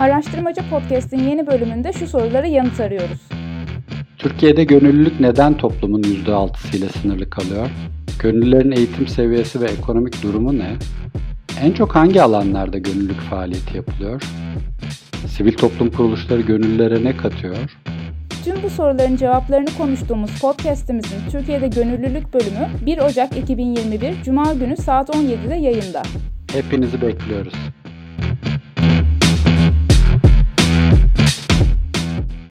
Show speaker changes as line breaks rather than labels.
Araştırmacı Podcast'in yeni bölümünde şu soruları yanıt arıyoruz.
Türkiye'de gönüllülük neden toplumun %6'sıyla sınırlı kalıyor? Gönüllülerin eğitim seviyesi ve ekonomik durumu ne? En çok hangi alanlarda gönüllülük faaliyeti yapılıyor? Sivil toplum kuruluşları gönüllülere ne katıyor?
Tüm bu soruların cevaplarını konuştuğumuz podcast'imizin Türkiye'de gönüllülük bölümü 1 Ocak 2021 Cuma günü saat 17'de yayında.
Hepinizi bekliyoruz.